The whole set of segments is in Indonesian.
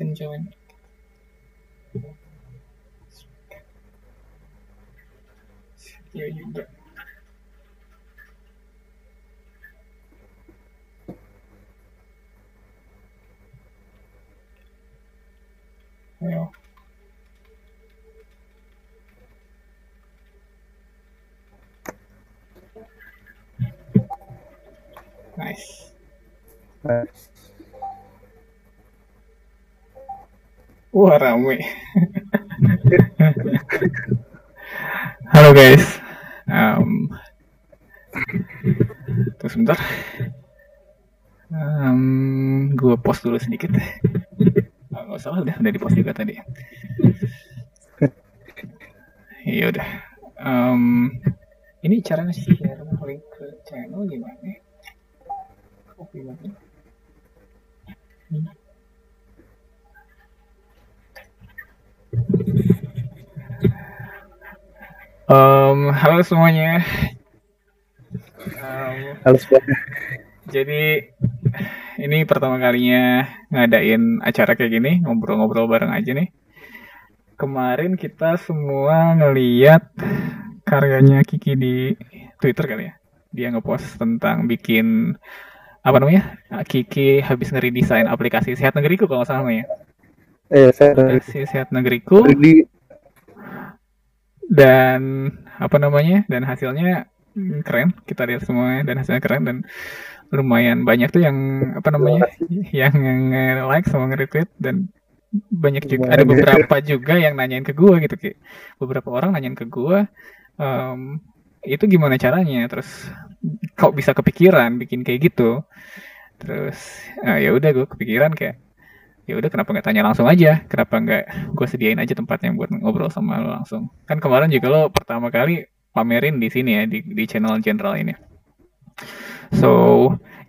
can join. Ya juga. Ayo. Nice. Nice. Wah rame. Halo guys. Um, terus sebentar. Um, gue post dulu sedikit. Oh, nggak salah udah udah di post juga tadi. Iya udah. Um, ini caranya share link ke channel gimana? Oh, gimana? Hmm. Um, halo semuanya. Um, Halo semuanya. jadi ini pertama kalinya ngadain acara kayak gini, ngobrol-ngobrol bareng aja nih. Kemarin kita semua ngeliat karyanya Kiki di Twitter kali ya. Dia ngepost tentang bikin apa namanya? Kiki habis ngeredesain aplikasi Sehat Negeriku kalau nggak salah namanya. Eh, saya dari, Aplikasi Sehat Negeriku di dan apa namanya? Dan hasilnya mm, keren. Kita lihat semuanya dan hasilnya keren dan lumayan banyak tuh yang apa namanya? yang nge-like sama nge-retweet dan banyak juga ada beberapa juga yang nanyain ke gua gitu kayak beberapa orang nanyain ke gua em, itu gimana caranya terus kok bisa kepikiran bikin kayak gitu terus ah, ya udah gue kepikiran kayak ya udah kenapa nggak tanya langsung aja? Kenapa nggak gue sediain aja tempatnya buat ngobrol sama lo langsung? Kan kemarin juga lo pertama kali pamerin di sini ya di, di channel general ini. So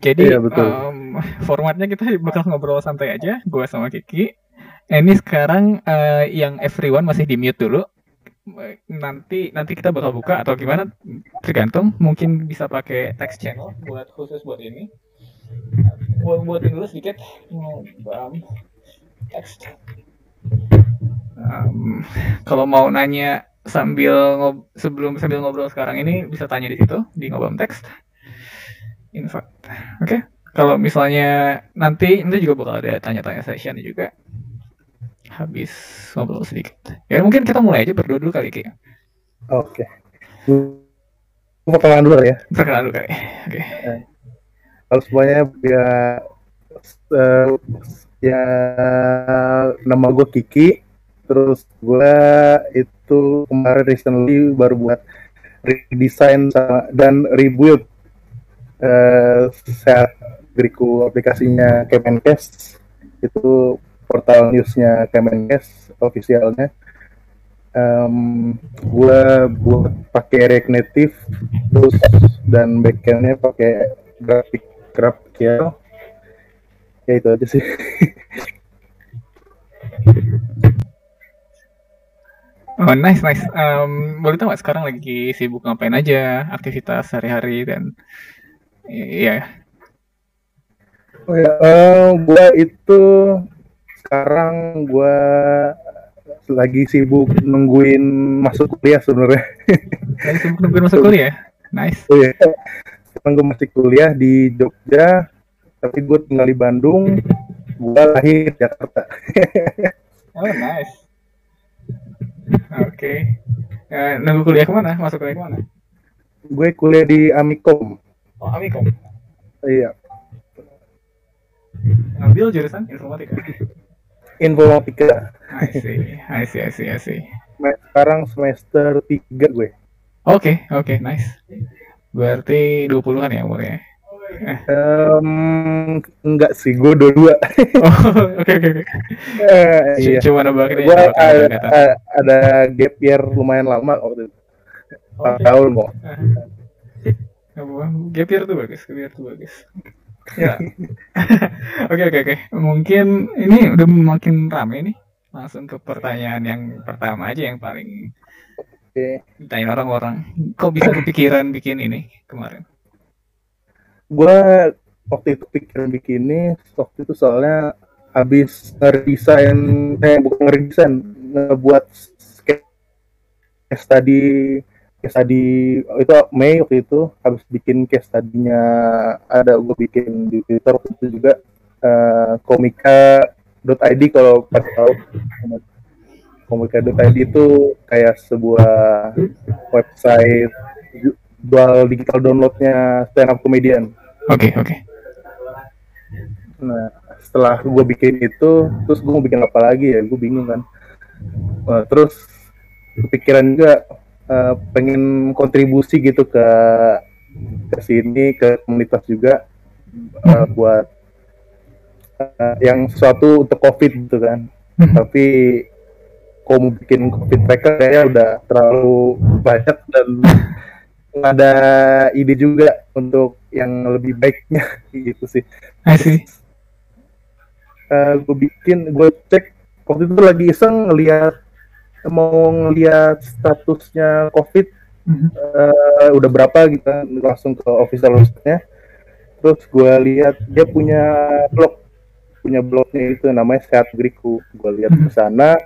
jadi Iya, betul. em, formatnya kita bakal ngobrol santai aja gue sama Kiki. Ini sekarang eh, yang everyone masih di mute dulu. Nanti nanti kita bakal buka atau gimana? Tergantung mungkin bisa pakai text channel buat khusus buat ini. Buat buatin dulu sedikit. Um, Um, kalau mau nanya sambil ngob sebelum sambil ngobrol sekarang ini bisa tanya di situ di ngobam text invite oke. Kalau misalnya nanti nanti juga bakal ada tanya-tanya session juga. Habis ngobrol sedikit. Ya mungkin kita mulai aja berdua dulu kali Ki. Oke. Gue perkenalan dulu ya. perkenalan dulu kali. Oke. Halo semuanya, ya, eh, ya nama gue Kiki. Terus gue itu kemarin recently baru buat redesign sama- dan rebuild eh Sehat Griku aplikasinya Kemenkes. Itu portal newsnya Kemenkes officialnya. Em, gue buat pakai React Native terus dan backendnya pakai grafik GraphQL ya itu aja sih. Oh nice nice. Em, boleh tahu nggak sekarang lagi sibuk ngapain aja aktivitas sehari-hari dan iya. Oh ya gue itu sekarang gue lagi sibuk nungguin masuk kuliah sebenarnya. Lagi sibuk nungguin masuk kuliah? Nice. Oh ya sekarang gue masih kuliah di Jogja tapi gue tinggal di Bandung gue lahir di Jakarta. Oh nice. Oke. Eh, nunggu kuliah ke mana? Masuk kuliah ke mana? Gue kuliah di Amikom. Oh Amikom. Iya. Ngambil jurusan informatika. Informatika. I see. I see I see I see. Sem- sekarang semester 3 gue. Oke, oke, nice. Berarti 20-an ya umurnya? Em, enggak sih gue dua-dua Oh, oke, oke, oke. Eh, iya. Cuma nebak ini gue ya, ada, data. ada, ada gap year lumayan lama waktu itu Oh, 4 tahun kok Gak apa-apa. Gap year tuh bagus, gap year tuh bagus. Ya. Oke, oke, oke. Mungkin ini udah makin rame nih. Langsung ke pertanyaan yang pertama aja yang paling Oke. Tanya orang-orang, kok bisa kepikiran bikin ini kemarin? Gua waktu itu pikiran bikin ini, waktu itu soalnya habis ngeredesain, eh bukan ngeredesain, ngebuat case study case study itu Mei waktu itu habis bikin case tadinya ada gue bikin di Twitter waktu itu juga uh, komika.id kalau pada tahu komika.id itu kayak sebuah website jual digital downloadnya stand up comedian. Oke okay, oke. Okay. Nah setelah gue bikin itu, terus gue mau bikin apa lagi ya? Gue bingung kan. Nah, terus kepikiran juga uh, pengen kontribusi gitu ke ke sini ke komunitas juga uh, buat uh, yang sesuatu untuk covid gitu kan. Hmm. Tapi kalau mau bikin covid tracker kayaknya udah terlalu banyak dan ada ide juga untuk yang lebih baiknya gitu sih. I see. Uh, gue bikin, gue cek waktu itu lagi iseng ngeliat mau ngeliat statusnya COVID mm-hmm. uh, udah berapa gitu kan langsung ke official website-nya. Terus gue lihat dia punya blog, punya blognya itu namanya Sehat Griku. Gue lihat mm-hmm. ke sana,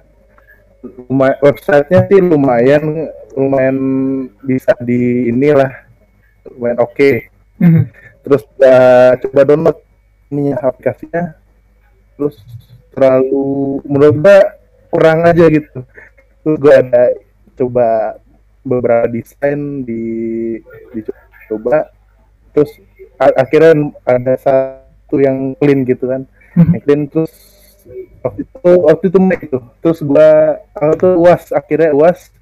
websitenya sih lumayan lumayan bisa di inilah lumayan oke okay. mm-hmm. terus uh, coba download ini aplikasinya terus terlalu menurut gue kurang aja gitu terus gue ada coba beberapa desain di dicoba terus akhirnya ada satu yang clean gitu kan mm-hmm. yang clean terus waktu itu waktu itu Mei itu terus gua kalau tuh uas akhirnya uas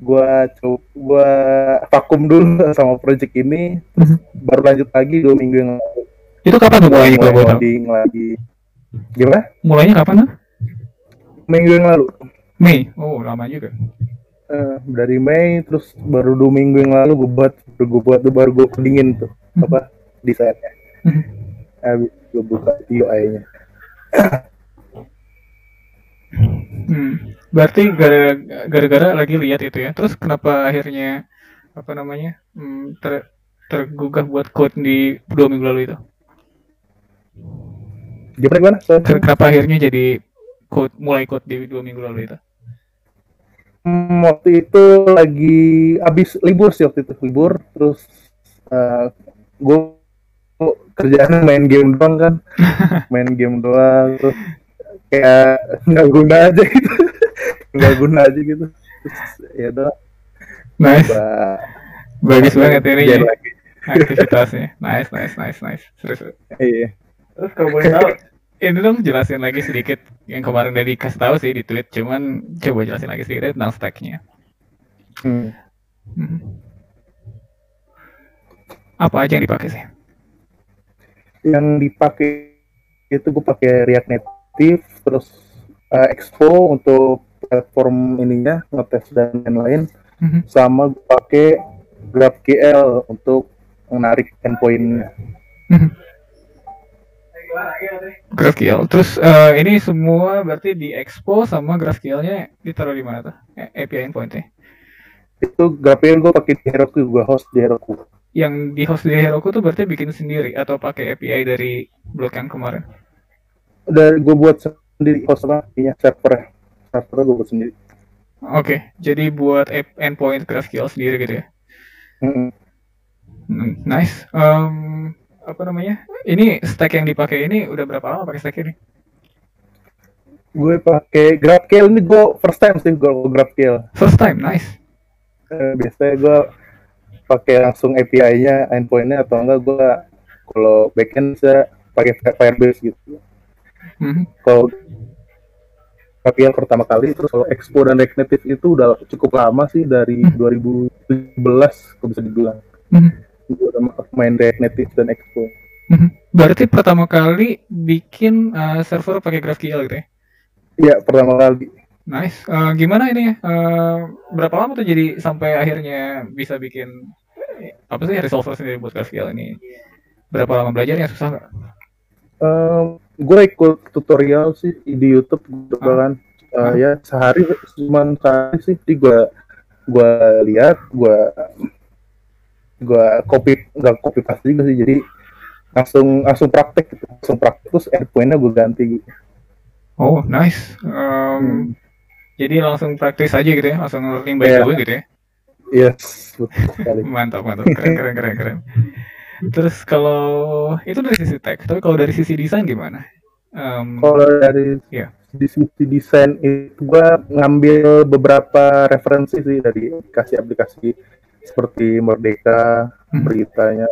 gua coba gua vakum dulu sama project ini terus baru lanjut lagi dua minggu yang lalu. Itu kapan tuh mulainya kalau lagi lagi. Gimana? Mulainya kapan tuh? Minggu yang lalu. Mei. Oh lama juga. Uh, dari Mei terus baru dua minggu yang lalu gue buat baru gue buat baru gue kedingin tuh hmm. apa desainnya. Hmm. habis gue buka UI-nya Hmm. Berarti gara-gara lagi lihat itu ya. Terus kenapa akhirnya apa namanya hmm, ter, tergugah buat code di dua minggu lalu itu? Gimana gimana? Kenapa akhirnya jadi code mulai code di dua minggu lalu itu? Hmm, waktu itu lagi habis libur sih waktu itu libur terus uh, eh, gue kerjaan main game doang kan main game doang terus kayak nggak guna aja gitu nggak guna aja gitu. Terus ya udah. Nice. Coba, bagus banget ini. Ya. lagi. aktivitasnya. Nice nice nice nice. Serius. Iya. Terus kalau boleh tahu? Ini dong jelasin lagi sedikit yang kemarin dari kasih tahu sih di tweet. Cuman coba jelasin lagi sedikit tentang stacknya. Hmm. hmm. apa aja yang dipakai sih? Yang dipakai itu gue pakai React Native terus uh, Expo untuk platform ininya ngetes dan lain-lain mm-hmm. sama pakai GraphQL untuk menarik endpointnya. Mm-hmm. GraphQL. Terus uh, ini semua berarti di Expo sama GraphQL-nya ditaruh di mana tuh? API endpointnya? Itu GraphQL gue pakai di Heroku gue host di Heroku. Yang di host di Heroku tuh berarti bikin sendiri atau pakai API dari blog yang kemarin? Udah gue buat sendiri host apa ya server server gue buat sendiri. Oke okay, jadi buat endpoint GraphQL sendiri gitu ya? Mm -hmm. nice. Um, apa namanya? Ini stack yang dipakai ini udah berapa lama pakai stack ini? Gue pakai GraphQL. Ini gue first time sih gue GraphQL. First time nice. Uh, biasanya gue pakai langsung API-nya endpoint-nya atau enggak gue kalau backend bisa pakai Firebase gitu. Hmm. kalau tapi yang pertama kali terus kalau Expo dan React Native itu udah cukup lama sih dari hmm. 2017 kalau bisa dibilang hmm. gue udah main React Native dan Expo hmm. berarti pertama kali bikin uh, server pakai GraphQL gitu ya iya pertama kali nice uh, gimana ini uh, berapa lama tuh jadi sampai akhirnya bisa bikin apa sih resolver sendiri buat GraphQL ini berapa lama belajarnya susah nggak? Um, gue ikut tutorial sih di YouTube gitu ah. kan. Uh, ya sehari cuma sehari sih. Di gue gue lihat gue gue copy nggak copy paste juga sih. Jadi langsung langsung praktek gitu. Langsung praktek terus endpointnya gue ganti gitu. Oh nice. Um, hmm. jadi langsung praktis aja gitu ya? Langsung learning by yeah. gitu ya? Yes betul sekali. Mantap mantap. Keren keren keren keren terus kalau itu dari sisi tech tapi kalau dari sisi desain gimana um, kalau dari ya di sisi desain itu gue ngambil beberapa referensi sih dari aplikasi-aplikasi seperti Merdeka hmm. beritanya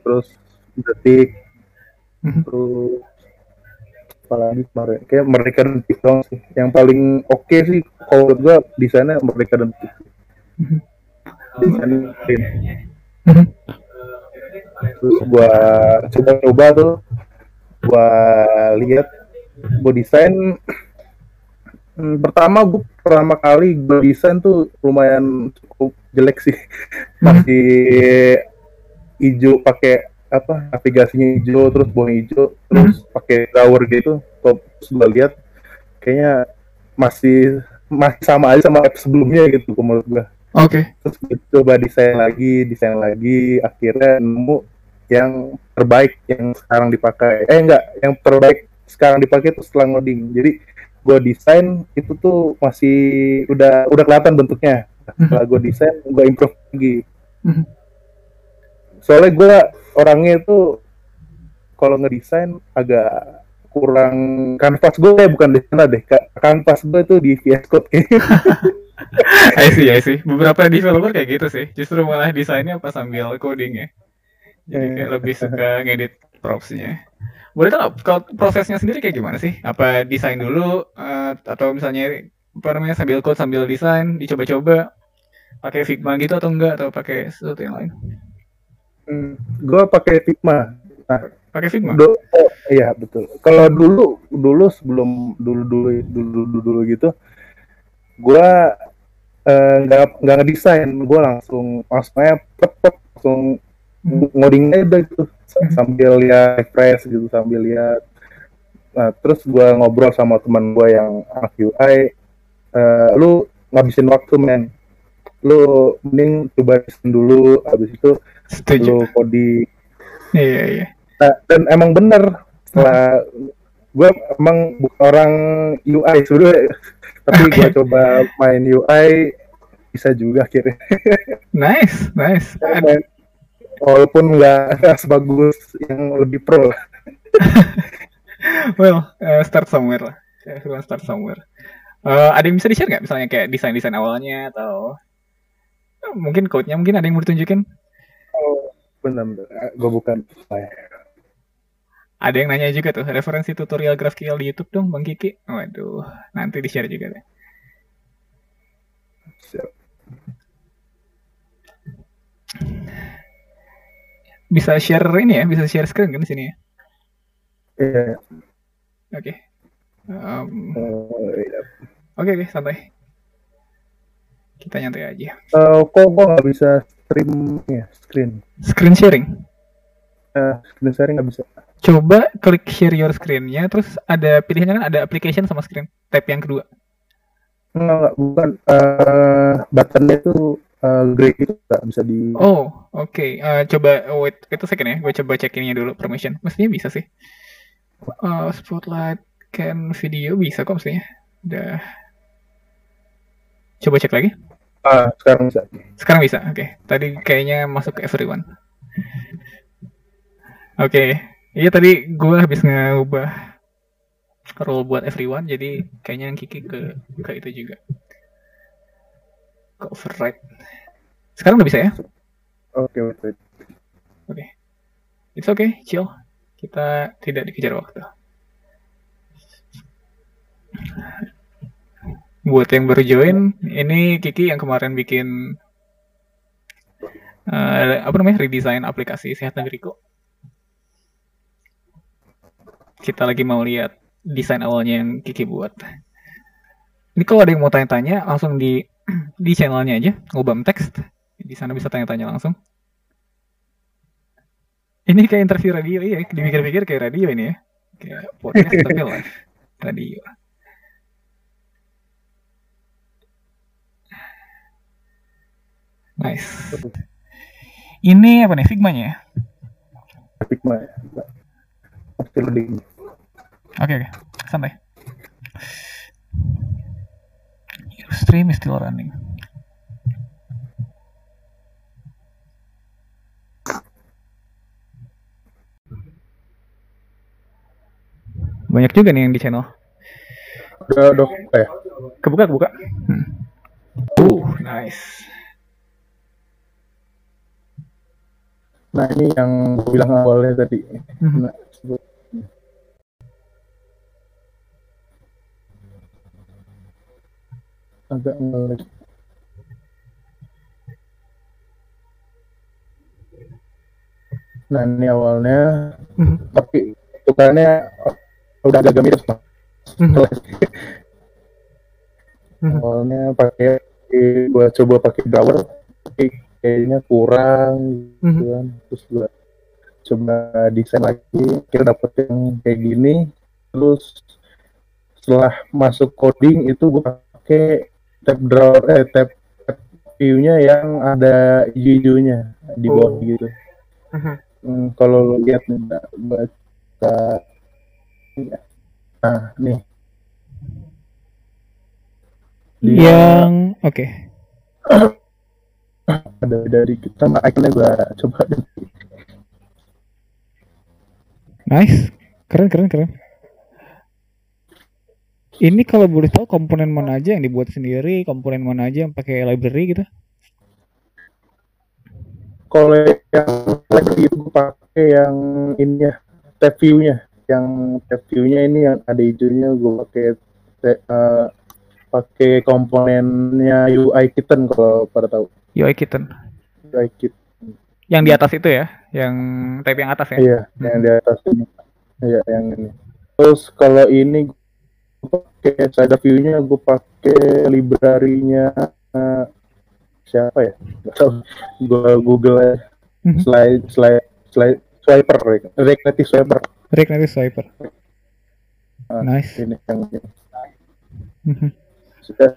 terus detik hmm. terus apalagi kemarin kayak Merdeka dan detik dong sih yang paling oke okay sih kalau menurut gue desainnya Merdeka dan detik hmm. desain hmm. Terus gue coba-coba tuh. Gue lihat gue desain. Hmm, pertama gue pertama kali gue desain tuh lumayan cukup jelek sih. Masih hijau pakai apa navigasinya hijau terus bawah hijau terus hmm. pakai drawer gitu. Terus gue lihat kayaknya masih masih sama aja sama app sebelumnya gitu menurut gue oke. Okay. terus coba desain lagi desain lagi akhirnya nemu yang terbaik yang sekarang dipakai. Eh enggak yang terbaik sekarang dipakai itu setelah ngoding. Jadi gue desain itu tuh masih udah udah kelihatan bentuknya. Setelah gue desain gue improve lagi. Mhm. soalnya gue orangnya itu kalau ngedesain agak kurang kanvas gue kayak bukan di sana deh kanvas gue itu di VS Code I see, I see. Beberapa developer kayak gitu sih. Justru malah desainnya pas sambil coding ya. Jadi kayak iya. lebih suka ngedit propsnya. Boleh tau kalau prosesnya sendiri kayak gimana sih? Apa desain dulu uh, atau misalnya apa namanya sambil code sambil desain dicoba-coba pakai Figma gitu atau enggak atau pakai sesuatu yang lain? Hmm, gue pakai Figma. Nah, pakai Figma? Do, oh, iya betul. Kalau dulu dulu sebelum dulu dulu dulu dulu, dulu gitu, gue eh, nggak uh, nggak ngedesain, gue langsung langsungnya pep, pep langsung ngoding aja gitu. Hmm. sambil lihat refresh gitu sambil lihat nah terus gue ngobrol sama teman gue yang anak UI uh, lu ngabisin waktu men. Lu mending coba desain dulu habis itu Setuju. lu coding. Iya iya nah, dan emang bener setelah hmm. gue emang orang UI sebenarnya tapi okay. gue coba main UI bisa juga akhirnya nice nice walaupun nggak sebagus yang lebih pro lah. well, uh, start somewhere lah. Everyone start somewhere. Uh, ada yang bisa di-share nggak? Misalnya kayak desain-desain awalnya atau mungkin code-nya mungkin ada yang mau ditunjukin? Oh, benar-benar. Gue bukan Ada yang nanya juga tuh, referensi tutorial GraphQL di YouTube dong, Bang Kiki. Waduh, nanti di-share juga deh. Siap bisa share ini ya, bisa share screen kan di sini ya? Iya. Oke. Um, oh, iya. Oke, oke, santai. Kita nyantai aja. Uh, kok kok nggak bisa stream ya, screen? Screen sharing? Uh, screen sharing nggak bisa. Coba klik share your screen-nya, terus ada pilihannya kan ada application sama screen. Tab yang kedua. Enggak, bukan. Uh, buttonnya itu uh, grey itu nggak bisa di oh oke okay. uh, eh, coba wait itu second ya gue coba cek ininya dulu permission mestinya bisa sih uh, spotlight can video bisa kok mestinya udah coba cek lagi ah sekarang bisa sekarang bisa oke okay. tadi kayaknya masuk ke everyone oke okay. Iya tadi gue habis ngubah role buat everyone jadi kayaknya yang Kiki ke ke itu juga ke override. Sekarang udah bisa ya? Oke, okay, oke. Okay. Oke. Okay. It's okay, chill. Kita tidak dikejar waktu. Buat yang baru join, ini Kiki yang kemarin bikin uh, apa namanya redesign aplikasi Sehat Negeriku. Kita lagi mau lihat desain awalnya yang Kiki buat. Ini kalau ada yang mau tanya-tanya, langsung di di channelnya aja ngobam teks di sana bisa tanya-tanya langsung ini kayak interview radio iya dipikir-pikir kayak radio ini ya kayak podcast tapi live radio Nice. Ini apa nih Figma-nya ya? Figma ya. Masih loading. Oke oke, santai. Your stream is still running. Banyak juga nih yang di channel. Udah, udah, eh. Kebuka, kebuka. Hmm. Uh, nice. Nah ini yang gue bilang awalnya tadi. Mhm. Nah, agak ngelag. Nah ini awalnya, Mhm. tapi udah agak mirip. Mhm. Mhm. awalnya pakai gua coba pakai drawer tapi kayaknya kurang gitu Mhm. kan terus gua coba desain lagi kira dapet yang kayak gini terus setelah masuk coding itu gua pakai tab drawer eh tab, tab view-nya yang ada hijau-hijaunya di bawah Oh. gitu Mhm. Hmm, kalau lo lihat nih Mbak, baca nah nih Dia- Yang oke. ada dari kita ikonnya gua coba deh. Nice. Keren keren keren. Ini kalau boleh tahu komponen mana aja yang dibuat sendiri, komponen mana aja yang pakai library gitu? kalau yang lagi itu pakai yang ini ya tab view-nya yang tab view-nya ini yang ada hijaunya gue pakai eh, pakai komponennya UI Kitten kalau pada tahu UI Kitten. UI Kit Yang di atas itu ya, yang tab yang atas ya. iya yang di atas ini iya yang ini terus kalau ini pakai side view-nya gue pakai library-nya eh, siapa ya nggak tahu gue google aja Mhm. slide slide slide swiper React Native swiper React Native Swiper. Ah, Nice. ini yang ini. Mhm. Sudah.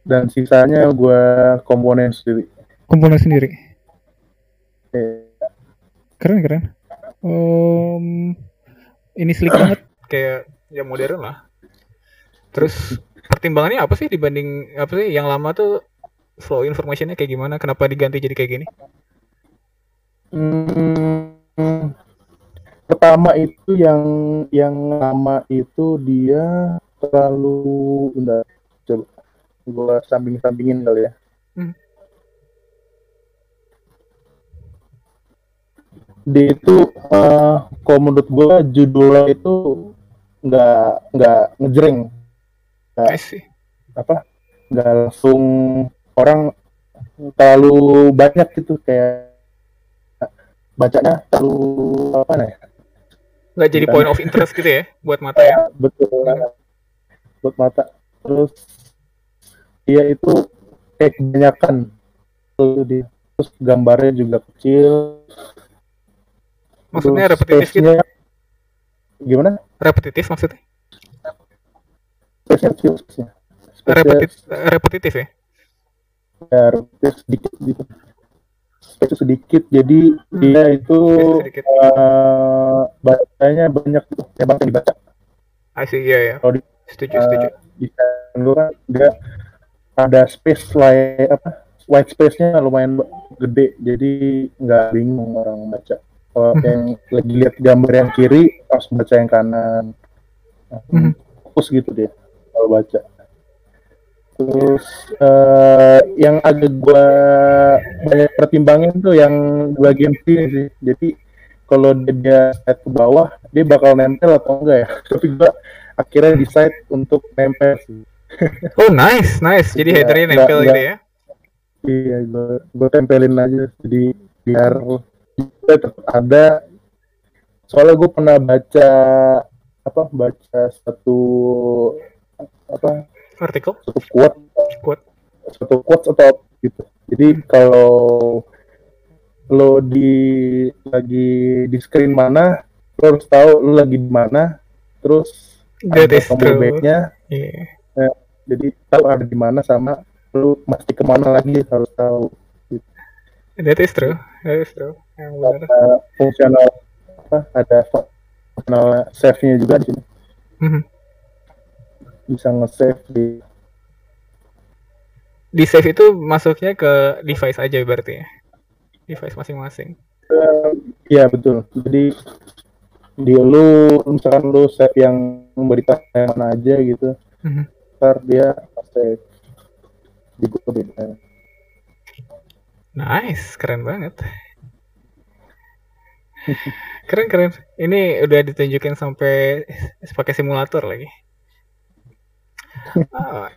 dan sisanya gua komponen sendiri Komponen sendiri. Eh, Keren keren. Em, ini slick banget. Kayak ya modern lah. Terus pertimbangannya apa sih dibanding apa sih yang lama tuh flow informationnya kayak gimana? Kenapa diganti jadi kayak gini? hmm, pertama itu yang yang lama itu dia terlalu bentar coba gua samping sampingin kali ya Hmm. dia itu eh, kalau menurut gua judulnya itu nggak nggak ngejreng See. apa nggak langsung orang terlalu banyak gitu kayak bacanya terlalu apa nih Nggak jadi point of interest gitu ya buat mata ya? betul buat mata terus dia itu kayak kebanyakan itu dia terus gambarnya juga kecil Maksudnya repetitif gitu? gimana Repetitif maksudnya? Space-nya. Space-nya Repetitif, repetitif ya? ya, repetitif sedikit gitu space sedikit jadi Hmm. dia itu sedikit. eh, bacanya banyak tuh ya banyak dibaca I see, iya ya. Kalau di- Setuju, eh, setuju. bisa gue kan dia ada space like apa white space-nya lumayan gede jadi nggak bingung orang baca kalau Mhm. yang lagi lihat gambar yang kiri pas baca yang kanan Mhm. fokus gitu dia kalau baca. Terus eh, yang agak gua banyak pertimbangin tuh yang bagian sini sih. Jadi kalau dia, slide ke bawah dia bakal nempel atau enggak ya? Tapi gua akhirnya decide untuk nempel sih. Oh nice, nice. Jadi headernya nggak- nempel gitu ya? iya gua gua tempelin aja. Jadi biar dia tetap ada. Soalnya gue pernah baca apa baca satu apa Artikel? satu quote Quote. satu quotes atau gitu jadi kalau lo di lagi di screen mana lo harus tahu lo lagi di mana terus That ada tombol backnya Iya. jadi tahu ada di mana sama lo mesti ke mana lagi harus tahu That is true. That is true. Yang benar. Ada fungsional apa? Ada fungsional save-nya juga di sini. Mhm. Bisa nge-save di Di save itu masuknya ke device aja berarti ya. Device masing-masing. Iya betul. Jadi di lu misalkan lu save yang berita yang mana aja gitu, Mhm. ntar dia save di gua beda. Nice, keren banget. Keren keren. Ini udah ditunjukin sampai pakai simulator lagi. Ah,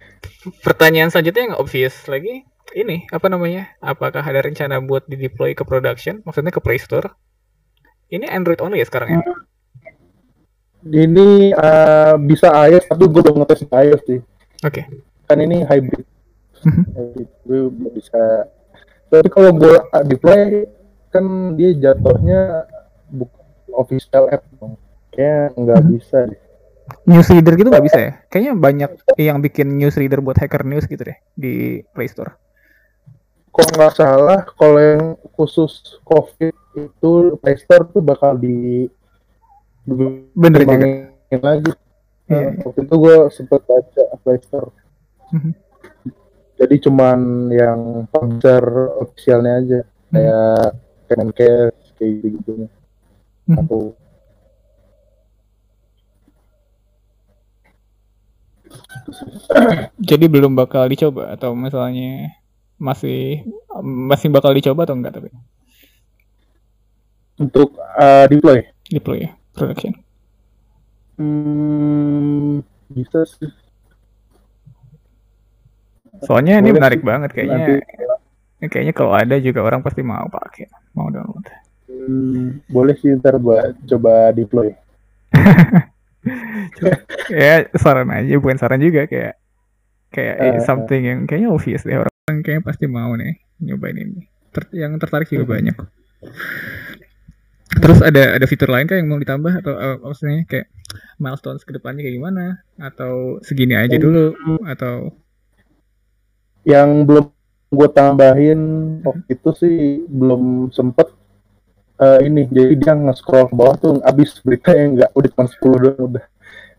pertanyaan selanjutnya yang obvious lagi, ini apa namanya? Apakah ada rencana buat di deploy ke production? Maksudnya ke Play Store? Ini Android only ya sekarang ya? Ini eh, bisa iOS tapi gue belum ngetes iOS sih. Oke. Kan ini hybrid. Mhm. hybrid. Gue belum bisa. Tapi kalau gue deploy kan dia jatuhnya bukan official app dong. Kayaknya nggak Mhm. bisa deh. Newsreader gitu nggak bisa ya? Kayaknya banyak yang bikin newsreader buat hacker news gitu deh di Play Store. Kok nggak salah kalau yang khusus COVID itu Play Store tuh bakal di Bener juga. dikembangin lagi. Iya, Nah, iya. waktu itu gue sempet baca Play Store. Mhm. Jadi cuman yang publisher officialnya aja Hmm. kayak Kemenkes kayak gitu gitu. Mhm. Aku Jadi belum bakal dicoba atau misalnya masih masih bakal dicoba atau enggak tapi untuk uh, deploy deploy ya production. hmm, bisa sih. Soalnya ini Boleh menarik sih. banget kayaknya. Nanti Ini Kayaknya kalau ada juga orang pasti mau pakai, mau download. hmm, boleh sih ntar buat coba deploy. ya saran aja, bukan saran juga kayak kayak Eh, something yang kayaknya obvious deh orang kayaknya pasti mau nih nyobain ini. Ter- yang tertarik juga Hmm. banyak. Terus ada ada fitur lain kah yang mau ditambah atau eh, maksudnya kayak milestones ke depannya kayak gimana? Atau segini aja dulu atau Yang belum gue tambahin waktu itu sih belum sempet eh, ini. Jadi dia nge-scroll ke bawah tuh abis berita yang enggak udah cuma 10 doang udah.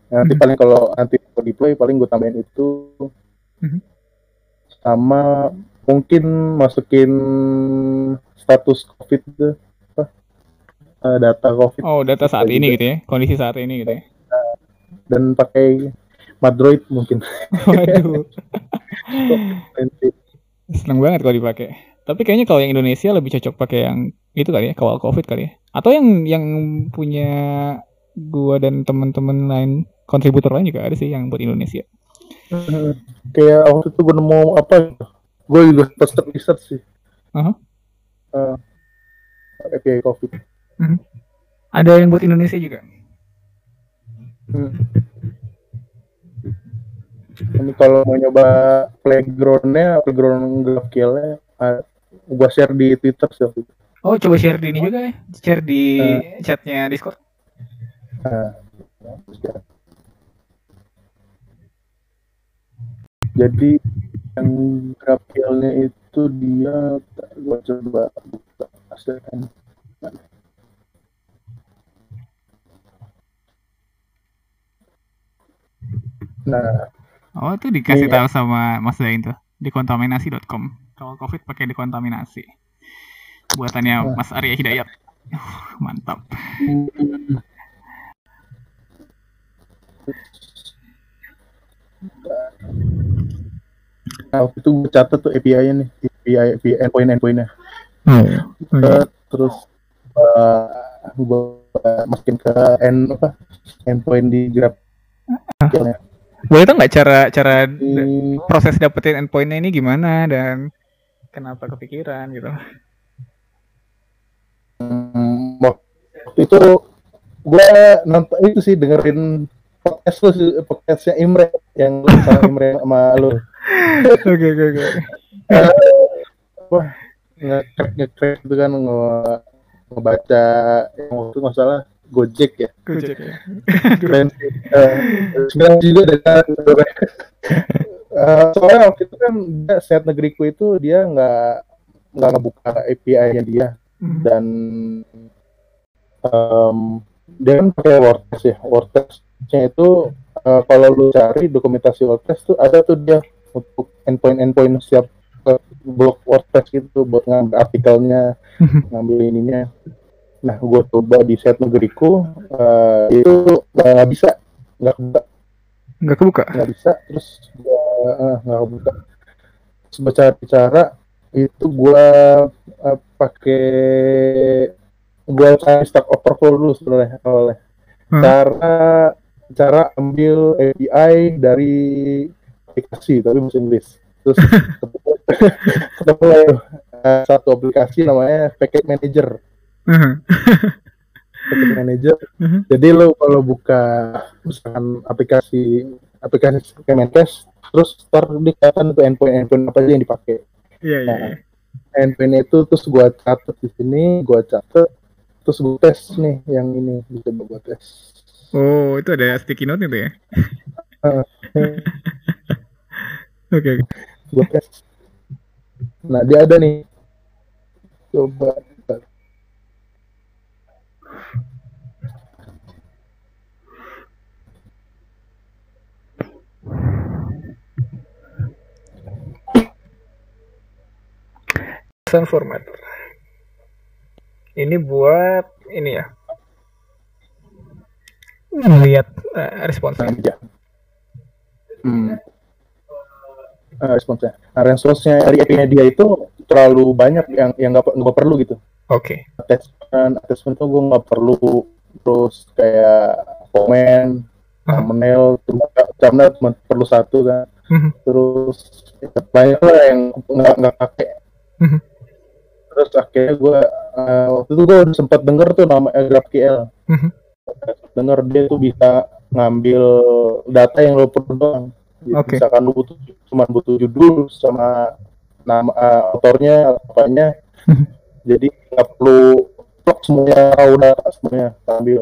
Nanti Mhm. paling kalau nanti gue deploy paling gue tambahin itu Mhm. sama mungkin masukin status COVID itu apa eh, data COVID oh data saat ini gitu ya, kondisi saat ini gitu ya. dan pakai Madroid mungkin. Waduh. Seneng banget kalau dipakai. Tapi kayaknya kalau yang Indonesia lebih cocok pakai yang itu kali ya, kawal COVID kali ya. Atau yang yang punya gua dan teman-teman lain kontributor lain juga ada sih yang buat Indonesia. Kayak waktu itu gue nemu apa gitu. Gue juga sempat riset sih. Aha. Eh, API COVID. Ada yang buat Indonesia juga. Hmm. Ini kalau mau nyoba playgroundnya, playground GraphQL-nya, uh, gue share di Twitter sih. Oh, coba share di ini juga ya. Share di Eh. chatnya Discord. Nah, share. Jadi yang GraphQL-nya itu dia, gue coba buka hasilnya. Nah, Oh, itu dikasih Iya. tahu sama Mas Zain tuh di kontaminasi.com. Kalau COVID pakai dekontaminasi. Buatannya Wah. Mas Arya Hidayat. Uh, mantap. Hmm. Nah, waktu itu gue catat tuh API-nya nih, API, API endpoint endpointnya. Oh. Terus uh, gue masukin ke end apa endpoint di Grab. Boleh tau nggak cara cara Di, proses dapetin endpointnya ini gimana dan kenapa kepikiran gitu? hmm, waktu itu gue nonton itu sih dengerin podcast lu sih, podcastnya Imre yang lu sama Imre sama lu. Oke oke oke. wah ngekrek ngekrek itu kan nge ngebaca yang waktu itu nggak salah Gojek ya Gojek ya. keren sih Eh, juga dengan Eh, soalnya waktu itu kan dia set negeriku itu dia nggak nggak ngebuka API-nya dia. Hmm. dan um, dia kan pakai WordPress ya. WordPress-nya itu uh, kalau lu cari dokumentasi WordPress tuh ada tuh dia untuk endpoint endpoint siap blog WordPress gitu buat ngambil artikelnya ngambil ininya. Nah gue coba di set negeriku uh, itu nggak bisa nggak kebuka. Nggak kebuka? Nggak bisa terus uh, kebuka terus cara cara itu gue uh, pakai gue cari Stack Overflow dulu sebenarnya awalnya hmm. cara cara ambil API dari aplikasi tapi bahasa Inggris terus ketemu uh, satu aplikasi namanya Packet Manager hmm. Packet Manager hmm. jadi lo kalau buka misalkan aplikasi aplikasi Kemenkes terus ntar dikatakan tuh endpoint endpoint apa aja yang dipakai Iya, iya. Nah, endpoint itu terus gua catat di sini, gua catat, terus gua tes nih yang ini bisa gua tes. Oh, itu ada sticky note itu ya? Oke. okay. Gua tes. Nah, dia ada nih. Coba Sun Formatter. Ini buat ini ya. Melihat uh, responsnya. Ya. Hmm. Uh, responsnya. Nah, responsnya dari API dia itu terlalu banyak yang yang nggak nggak perlu gitu. Oke. Okay. Attachment, attachment tuh gue nggak perlu terus kayak komen, uh-huh. thumbnail, thumbnail cuma perlu satu kan. Uh-huh. Terus ya, banyak lah yang nggak nggak pakai. Terus akhirnya gue uh, waktu itu gue udah sempat denger tuh nama GraphQL mm-hmm. denger dia tuh bisa ngambil data yang lo perlu doang okay. misalkan lo butuh cuma butuh judul sama nama uh, autornya apanya mm-hmm. jadi nggak perlu blok semuanya raw data semuanya ambil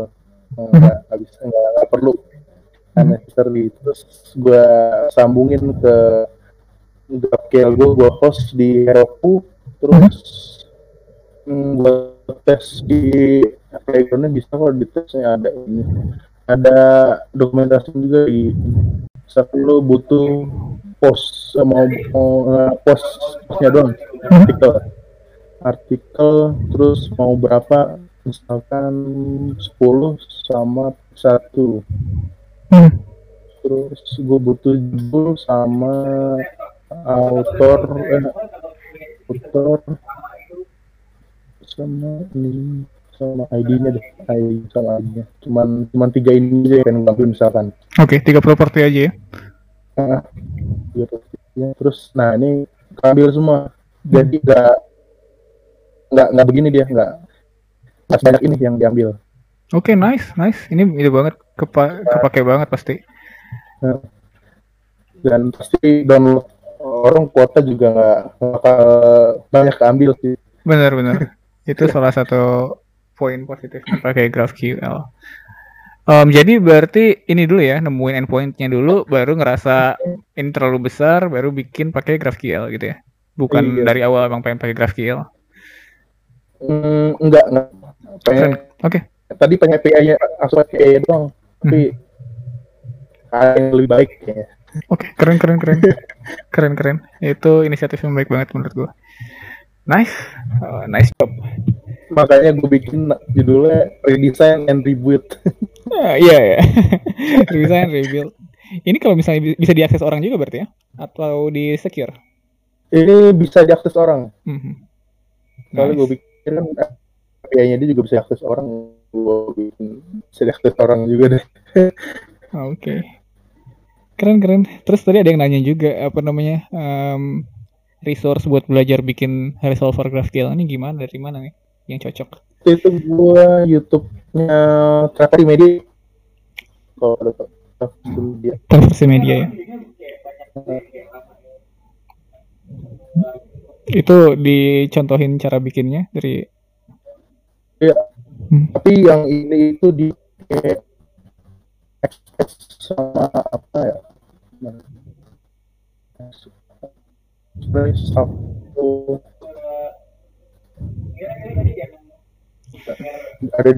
nggak mm-hmm. bisa nggak, nggak perlu unnecessary terus gue sambungin ke GraphQL gue gue host di Heroku terus mm-hmm hmm, buat tes di playgroundnya bisa kok di tesnya ada ini. Ada dokumentasi juga di saat lo butuh post mau mau uh, post postnya doang. Artikel. Artikel terus mau berapa? Misalkan 10 sama satu. Hmm. terus gue butuh judul sama autor eh, autor sama ini sama ID-nya deh ID sama ID-nya cuman cuman tiga ini aja yang ngambil misalkan. Oke okay, tiga properti aja ya. Nah, tiga properti terus nah ini ambil semua. Jadi hmm. nggak nggak nggak begini dia nggak nggak banyak ini yang diambil. Oke okay, nice nice. Ini itu banget kepa kepake banget pasti. Nah, dan pasti download orang kuota juga nggak bakal banyak keambil sih. Benar benar itu salah satu poin positifnya pakai GraphQL. Um, jadi berarti ini dulu ya, nemuin endpointnya dulu, baru ngerasa ini terlalu besar, baru bikin pakai GraphQL gitu ya. Bukan iya. dari awal emang pengen pakai GraphQL. Mm, enggak, enggak. Pengen, Oke. Okay. Tadi pengen API-nya, langsung API doang. Tapi hmm. yang lebih baik ya. Oke, okay, keren keren keren. keren keren. Itu inisiatif yang baik banget menurut gua. Nice, uh, nice job. Makanya gue bikin judulnya redesign and rebuild. uh, iya ya, redesign rebuild. Ini kalau misalnya bisa diakses orang juga berarti ya? Atau di secure? Ini bisa diakses orang. Mm -hmm. Kalau nice. gue bikin kan API-nya dia juga bisa diakses orang. Gue bikin bisa diakses orang juga deh. Oke. Okay. Keren keren. Terus tadi ada yang nanya juga apa namanya? Um, resource buat belajar bikin resolver GraphQL ini gimana dari mana nih yang cocok? Itu gua YouTube-nya Traversi Media. Kalau ada Traversi Media. Traversi Media ya. Itu dicontohin cara bikinnya dari Iya. Hmm. Tapi yang ini itu di sama apa ya? sebenarnya ada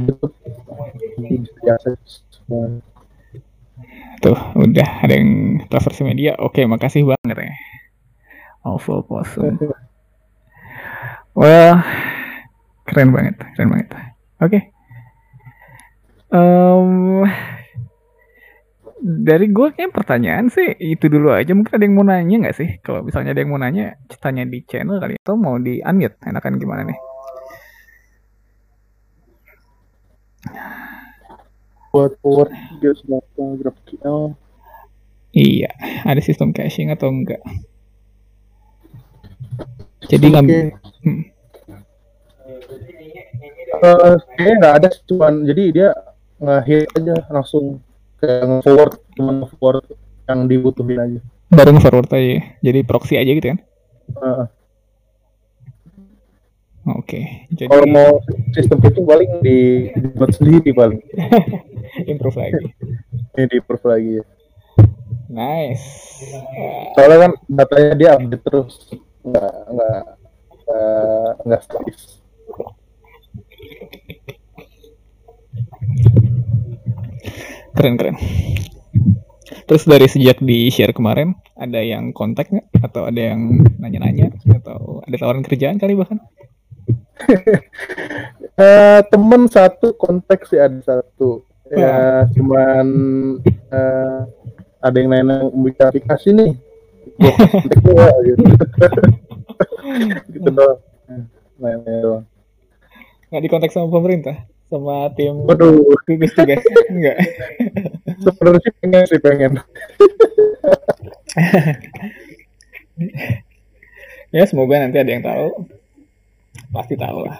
tuh udah ada yang transversi media. Oke makasih banget ya. Awful possum. Well keren banget keren banget. Oke. Okay. um, dari gue kayak pertanyaan sih itu dulu aja. Mungkin ada yang mau nanya nggak sih? Kalau misalnya ada yang mau nanya tanya di channel kali. Atau mau di unmute enakan gimana nih? Buat juga GraphQL iya ada sistem caching atau enggak? Jadi okay. hmm. uh, kayaknya nggak ada cuman jadi dia nge-hit aja langsung kayak nge-forward cuma nge-forward yang dibutuhin aja baru nge-forward aja jadi proxy aja gitu kan uh. Oke. Okay, jadi kalau mau sistem itu paling di dibuat sendiri paling. improve lagi. Ini di improve lagi ya. Nice. Soalnya kan datanya dia update terus, nggak nggak nggak statis. Keren keren. Terus dari sejak di share kemarin ada yang kontak nggak? Atau ada yang nanya-nanya? Atau ada tawaran kerjaan kali bahkan? Uh, temen satu kontak sih ada satu. Ya hmm. cuman uh, ada yang nanya bikin aplikasi nih? Gitu. Gitu doang. Nanya doang. Nggak dikontak sama pemerintah sama tim Waduh. gugus tugas enggak sebenarnya pengen sih pengen ya semoga nanti ada yang tahu pasti tahu lah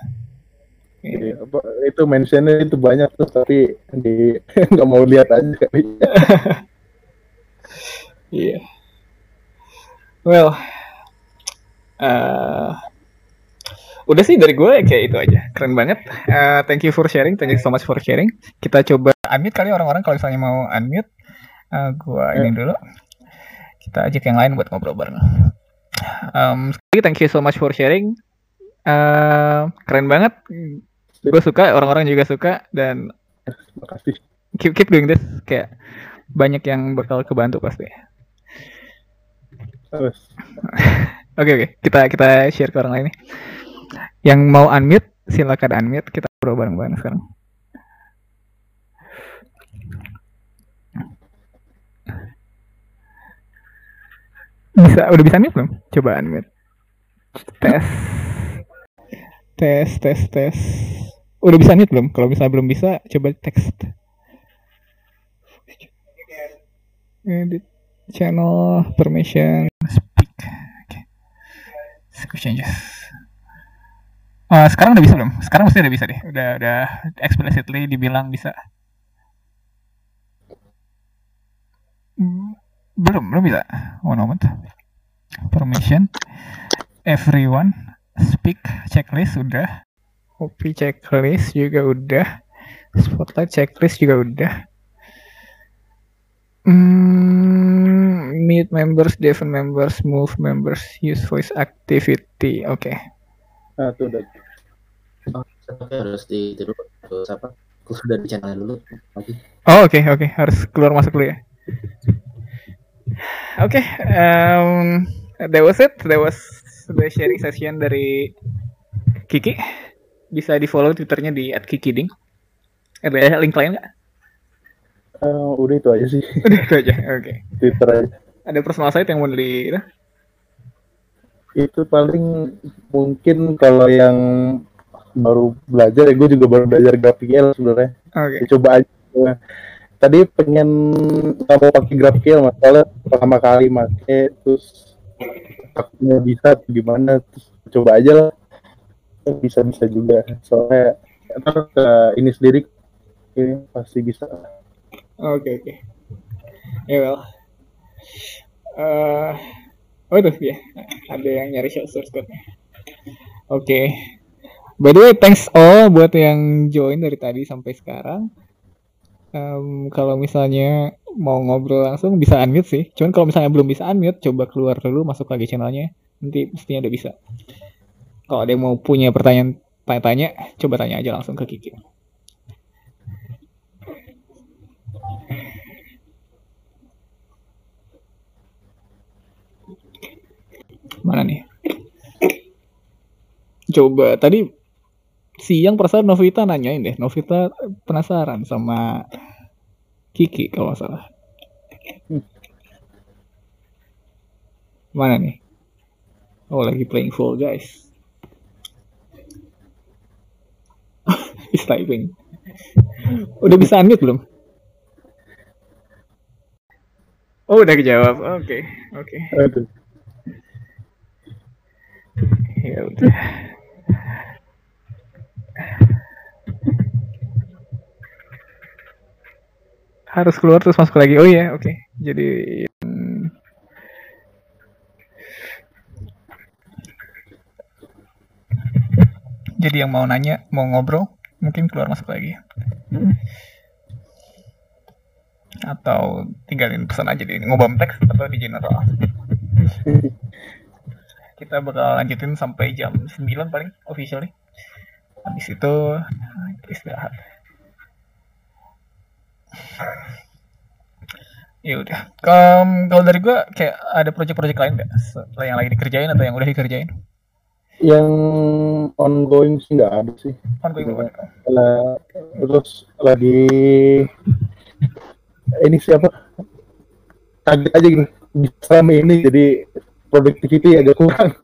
Iya, itu mentionnya itu banyak tuh tapi di nggak mau lihat aja kali. Iya. yeah. Well, uh, udah sih dari gue kayak itu aja. Keren banget. Uh, thank you for sharing. Thank you so much for sharing. Kita coba unmute kali orang-orang kalau misalnya mau unmute. Uh, gue ini dulu. Kita ajak yang lain buat ngobrol bareng. Um, thank you so much for sharing. Uh, keren banget. Gue suka orang-orang juga suka dan makasih. keep keep doing this. Kayak banyak yang bakal kebantu pasti. Oke oke, okay, okay. kita kita share ke orang lain nih. Yang mau unmute, silakan unmute. Kita ngobrol bareng-bareng sekarang. Bisa, udah bisa unmute belum? Coba unmute. Tes. Tes, tes, tes. Udah bisa unmute belum? Kalau misalnya belum bisa, coba text. Edit channel permission speak. Okay. changes. Uh, sekarang udah bisa belum? Sekarang mesti udah bisa deh. Udah udah explicitly dibilang bisa. Hmm, belum, belum bisa. One moment. Permission. Everyone speak checklist udah. Copy checklist juga udah. Spotlight checklist juga udah. Hmm, meet members, defend members, move members, use voice activity. Oke. Okay. Nah, tuh udah. Oh, harus di itu dulu terus apa? Keluar dari channel dulu lagi. Oh, oke, okay, oke. Okay. Harus keluar masuk dulu ya. Oke, okay, um, that was it. That was the sharing session dari Kiki. Bisa di follow twitternya di @kikiding. Ada link lain nggak? Uh, udah itu aja sih. Udah itu aja, oke. Okay. Twitter aja. Ada personal site yang mau di itu? itu paling mungkin kalau yang baru belajar ya gue juga baru belajar GraphQL sebenarnya okay. Ya, coba aja tadi pengen nggak mau pakai GraphQL masalah pertama kali make terus takutnya bisa gimana terus coba aja lah bisa bisa juga soalnya ntar ke ini sendiri ini pasti bisa oke okay, oke okay. ya well uh, Oh itu ya, ada yang nyari source code. Oke. Okay. By the way, thanks all buat yang join dari tadi sampai sekarang. Um, kalau misalnya mau ngobrol langsung bisa unmute sih. Cuman kalau misalnya belum bisa unmute, coba keluar dulu, masuk lagi channelnya. Nanti mestinya udah bisa. Kalau ada yang mau punya pertanyaan tanya-tanya, coba tanya aja langsung ke Kiki. Mana nih? Coba tadi siang perasaan Novita nanyain deh. Novita penasaran sama Kiki kalau nggak salah. Mana nih? Oh lagi playing full guys. He's typing. Udah bisa unmute belum? Oh udah kejawab. Oke, okay. oke. Okay ya udah harus keluar terus masuk lagi oh iya oke okay. jadi hmm. jadi yang mau nanya mau ngobrol mungkin keluar masuk lagi atau tinggalin pesan aja di ngobam teks atau di general kita bakal lanjutin sampai jam 9 paling officially habis itu istirahat. Ya udah. Um, kalau dari gue kayak ada proyek-proyek lain nggak? Yang lagi dikerjain atau yang udah dikerjain? Yang ongoing sih nggak ada sih. Ongoing nah, terus lagi ini siapa? Kaget aja gitu. Bisa ini jadi productivity agak kurang.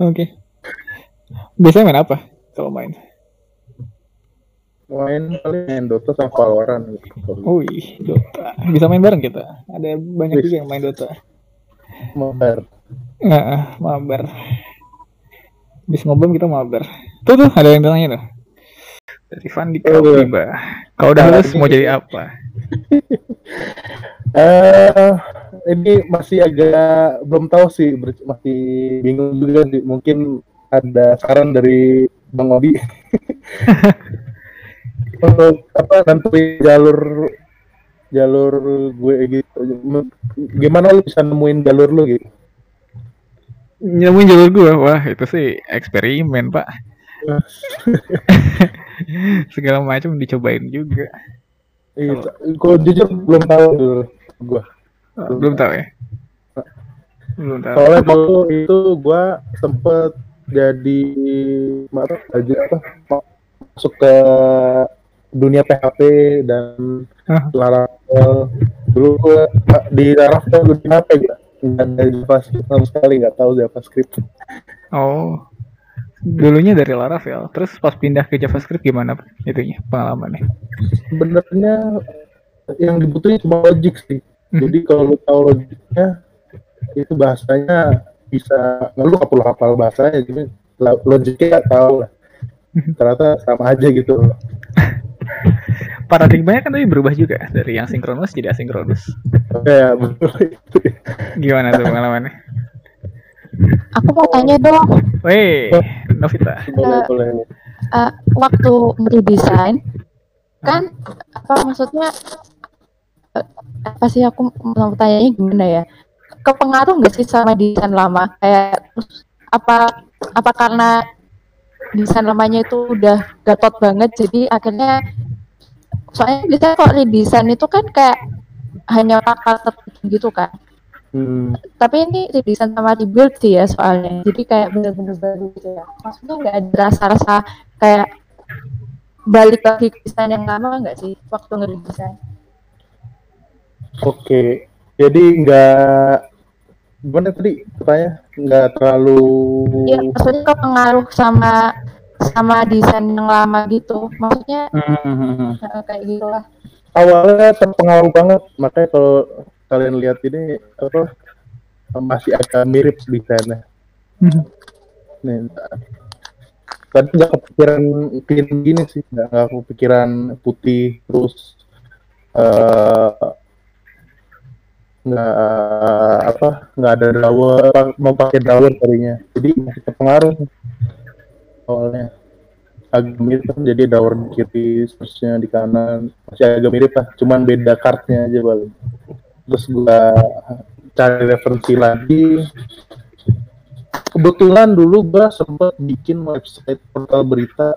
Oke. okay. Biasanya main apa kalau main? Main paling main Dota sama Valorant gitu. Wih, Dota. Bisa main bareng kita. Ada banyak juga yang main Dota. Mabar. Nah, mabar. Bisa ngobrol kita mabar. Tuh tuh ada yang tanya tuh. Dari Fandi oh, tiba. Kau udah lulus mau jadi apa? Eh, uh, ini masih agak belum tahu sih, masih bingung juga sih. Mungkin ada saran dari Bang Obi untuk apa nanti jalur jalur gue gitu. Gimana lu bisa nemuin jalur lu gitu? Nemuin jalur gue, wah itu sih eksperimen pak. Segala macam dicobain juga. Iya, kalau jujur belum tahu dulu gua. Oh, belum tahu ya. Belum tahu. Soalnya dulu itu gua sempet jadi apa aja apa masuk ke dunia PHP dan huh? Laravel dulu gua di Laravel di HP gak nggak ada JavaScript sama sekali nggak tahu JavaScript oh dulunya dari Laravel terus pas pindah ke JavaScript gimana itunya pengalamannya sebenarnya yang dibutuhin cuma logik sih. Hmm. Jadi kalau lu tahu logiknya itu bahasanya bisa ngeluh apa hafal bahasanya jadi logiknya tahu lah. Ternyata sama aja gitu. Paradigmanya kan tadi berubah juga dari yang sinkronus jadi asinkronus. Ya, betul itu. Gimana tuh pengalamannya? Aku mau tanya dong. Weh, Novita. Boleh, uh, boleh. Uh, waktu redesign kan apa maksudnya apa sih aku mau tanya gimana ya kepengaruh nggak sih sama desain lama? Kayak apa apa karena desain lamanya itu udah gatot banget jadi akhirnya soalnya biasanya kalau redesign itu kan kayak hanya pakar tertentu gitu kan. Hmm. tapi ini redesign sama rebuild sih ya soalnya jadi kayak bener-bener baru gitu ya. Maksudnya nggak ada rasa-rasa kayak balik lagi ke desain yang lama nggak sih waktu ngeredesain Oke, jadi nggak gimana tadi katanya nggak terlalu Iya, maksudnya kok pengaruh sama sama desain yang lama gitu. Maksudnya hmm. kayak gitulah. Awalnya terpengaruh banget, makanya kalau kalian lihat ini apa masih agak mirip desainnya. Hmm. Nih, tadi nggak kepikiran gini sih, nggak kepikiran putih terus uh, nggak apa nggak ada drawer mau pakai drawer tadinya jadi masih terpengaruh awalnya. Agak mirip jadi drawer di kiri seterusnya di kanan. Masih agak mirip lah cuman beda kartnya aja paling. Terus gua cari referensi lagi. Kebetulan dulu gue sempat bikin website portal berita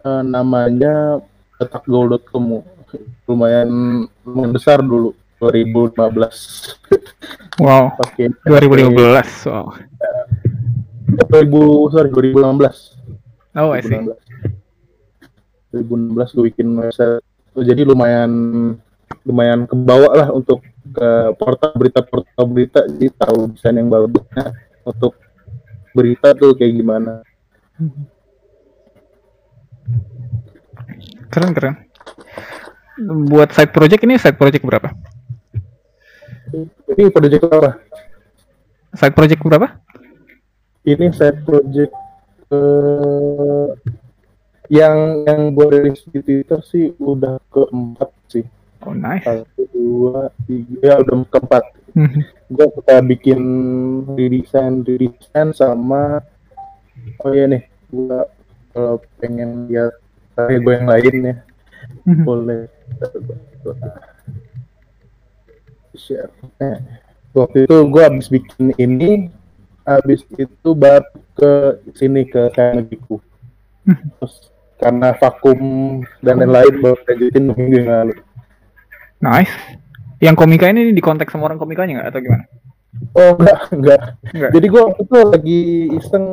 uh, namanya petakgold.com lumayan lumayan besar dulu 2015 wow. Oke. okay. 2015 wow. 2000 sorry 2016 oh I see. 2016 gue bikin website. Jadi lumayan lumayan kebawa lah untuk ke portal berita portal berita. Jadi tahu desain yang bagusnya untuk berita tuh kayak gimana. Keren keren. Buat side project ini side project berapa ini project apa side project berapa ini side project uh, yang yang gue rilis di Twitter sih udah keempat sih Oh nice. Satu, dua, tiga, ya udah keempat. Hmm. gue suka bikin redesign, redesign sama oh ya nih, gue kalau pengen lihat karya gue yang lain ya, hmm. boleh share. Nah, waktu itu gue habis bikin ini, habis itu baru ke sini ke Kanadiku. Hmm. Terus karena vakum dan lain-lain baru lanjutin minggu yang lalu. Nice. Yang komika ini di konteks sama orang komikanya nggak atau gimana? Oh enggak, enggak. enggak. Jadi gue waktu itu lagi iseng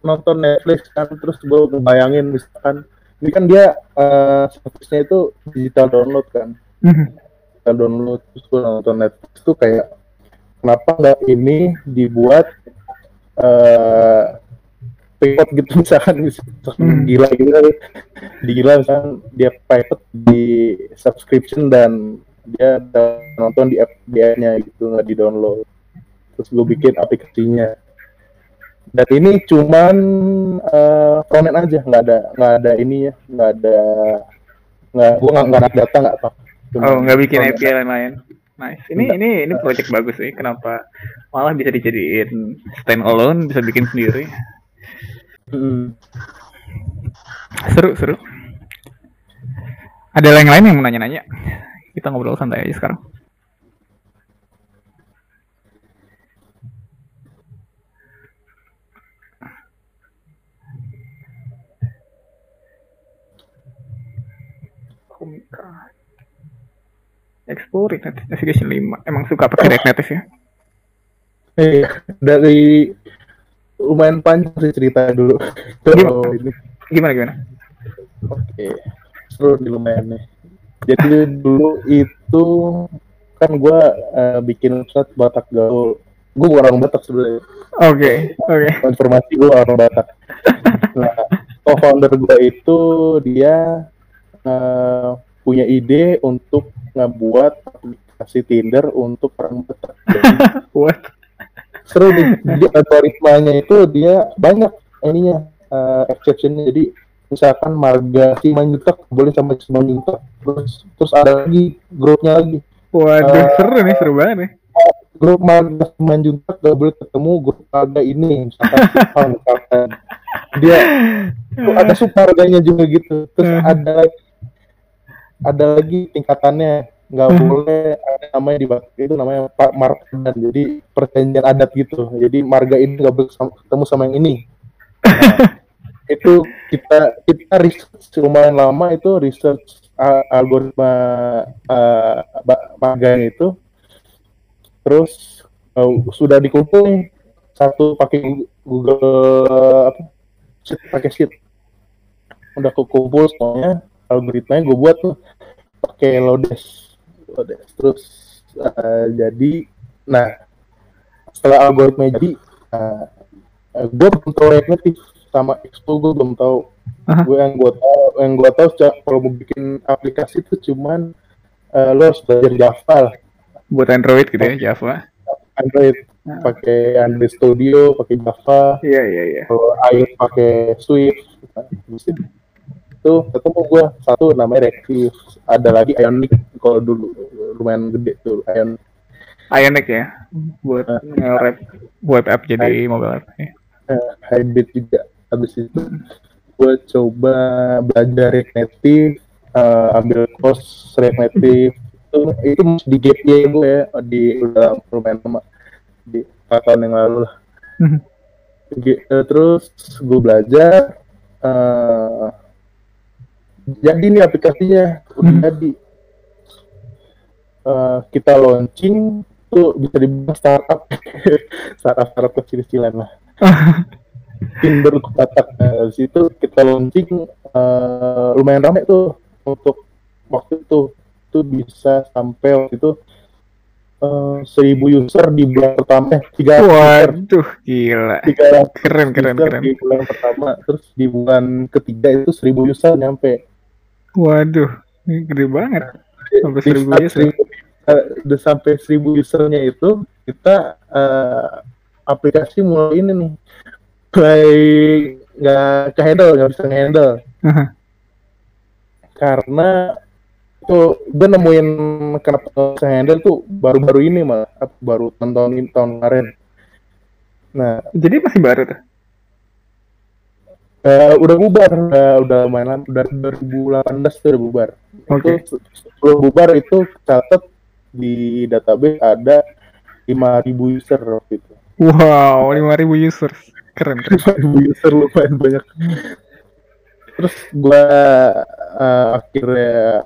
nonton Netflix kan, terus gue ngebayangin misalkan, ini kan dia uh, servicenya itu digital download kan. Digital download, terus gue nonton Netflix tuh kayak, kenapa nggak ini dibuat uh, gitu misalkan, misalkan hmm. gila gitu kan gila misalkan dia private di subscription dan dia nonton di app dia-nya gitu nggak di download terus gue bikin aplikasinya. Dan ini cuman uh, frontend aja nggak ada nggak ada ini ya nggak ada nggak gue nggak nggak data nggak apa oh nggak bikin API lain-lain nice ini ini ini project bagus sih kenapa malah bisa dijadiin stand alone bisa bikin sendiri Hmm. Seru, seru. Ada yang lain yang mau nanya-nanya? Kita ngobrol santai aja sekarang. Komika. Explore Navigation 5. Emang suka pakai React Native ya? Iya, dari lumayan panjang sih cerita dulu. Gimana? ini. Gimana gimana? Oke, seru di lumayan nih. Jadi dulu itu kan gue uh, bikin website Batak Gaul. Gue bukan orang Batak sebenarnya. Oke, okay, oke. Okay. Informasi gue orang Batak. nah, co-founder gue itu dia uh, punya ide untuk ngebuat aplikasi Tinder untuk orang Batak. What? seru nih. Jadi algoritmanya itu dia banyak ininya uh, exceptionnya. Jadi misalkan marga si Manjutak boleh sama si Manjutak terus terus ada lagi grupnya lagi. Waduh uh, seru nih seru banget nih. grup marga si Manjutak gak boleh ketemu grup marga ini misalkan misalkan. Dia ada submarganya juga gitu. Terus uh. ada lagi ada lagi tingkatannya nggak hmm. boleh ada namanya di itu namanya Pak Mardan jadi perjanjian adat gitu. Jadi marga ini nggak boleh ketemu sama yang ini. Nah, itu kita kita research lumayan lama itu research uh, algoritma uh, marga itu. Terus uh, sudah dikumpul nih. Satu pakai Google apa sheet pakai sheet. Udah kumpul semuanya algoritmanya gue buat tuh pakai Lodes terus uh, jadi nah setelah algoritma jadi uh, uh, gue belum tahu native sama expo gue belum tahu. Gue yang gue tahu yang gue tahu kalau mau bikin aplikasi itu cuman uh, lo harus belajar Java lah. Buat Android gitu ya Java. Android uh. pakai Android Studio pakai Java. Iya yeah, iya yeah, iya. Yeah. kalau iOS pakai Swift itu ketemu gue satu namanya Reactive ada lagi Ionic kalau dulu lumayan gede tuh Ion. Ionic ya buat uh, nge web app jadi mobile app ya. Uh, hybrid juga. Habis itu gue coba belajar React Native uh, ambil course React Native itu itu di gap year gue ya di udah lumayan lama. Di tahun yang lalu lah. Mhm. uh, terus gue belajar uh, jadi nih aplikasinya udah hmm. jadi. Uh, kita launching tuh bisa dibilang startup. Startup startup kecil-kecilan lah. Tinder Batak nah, situ kita launching uh, lumayan ramai tuh. Untuk waktu itu tuh bisa sampai waktu itu uh, seribu user di bulan pertama. Eh, tiga waduh gila. Tiga keren keren keren di bulan pertama. Terus di bulan ketiga itu seribu user nyampe waduh ini gede banget. Sampai seribu user. uh, udah sampai seribu usernya itu kita uh, aplikasi mulai ini nih. Mulai nggak ke handle nggak bisa handle uh-huh. karena tuh gue nemuin kenapa bisa handle tuh baru-baru ini malah baru tahun tahun kemarin. Nah. Jadi masih baru tuh Uh, udah bubar, uh, udah lumayan udah 2018 tuh udah bubar. Oke. Okay. Sebelum bubar itu catat di database ada 5000 user waktu itu. Wow, 5000 user keren keren user lumayan banyak terus gua uh, akhirnya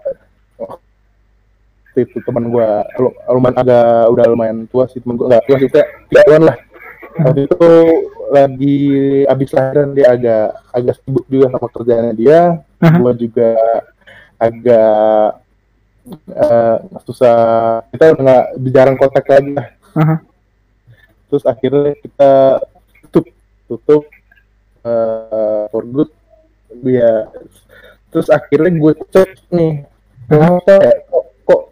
waktu itu teman gua lumayan agak udah lumayan tua sih teman gua nggak tua sih kayak tigaan lah waktu itu lagi abis lahiran dia agak agak sibuk juga sama kerjaannya dia. Uh-huh. gua juga agak uh, susah kita nggak jarang kontak lagi lah. Uh-huh. terus akhirnya kita tutup uh, for good. Ya terus akhirnya gue cek nih kenapa ya? Kok, kok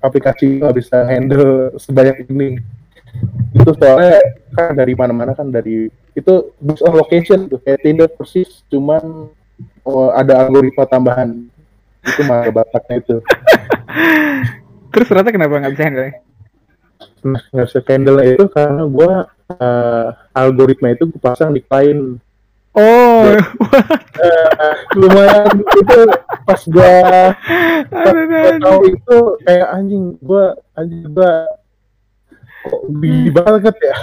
aplikasi nggak bisa handle sebanyak ini itu soalnya kan dari mana-mana kan dari itu based on location tuh. Kayak Tinder persis cuman oh, ada algoritma tambahan. Itu mah bataknya itu. Terus ternyata kenapa nggak bisa handle nah nggak bisa handle itu karena gue uh, algoritma itu gue pasang di klien Oh, uh, lumayan itu pas gue pas gua tahu itu kayak anjing gue anjing gue kok gini banget ya.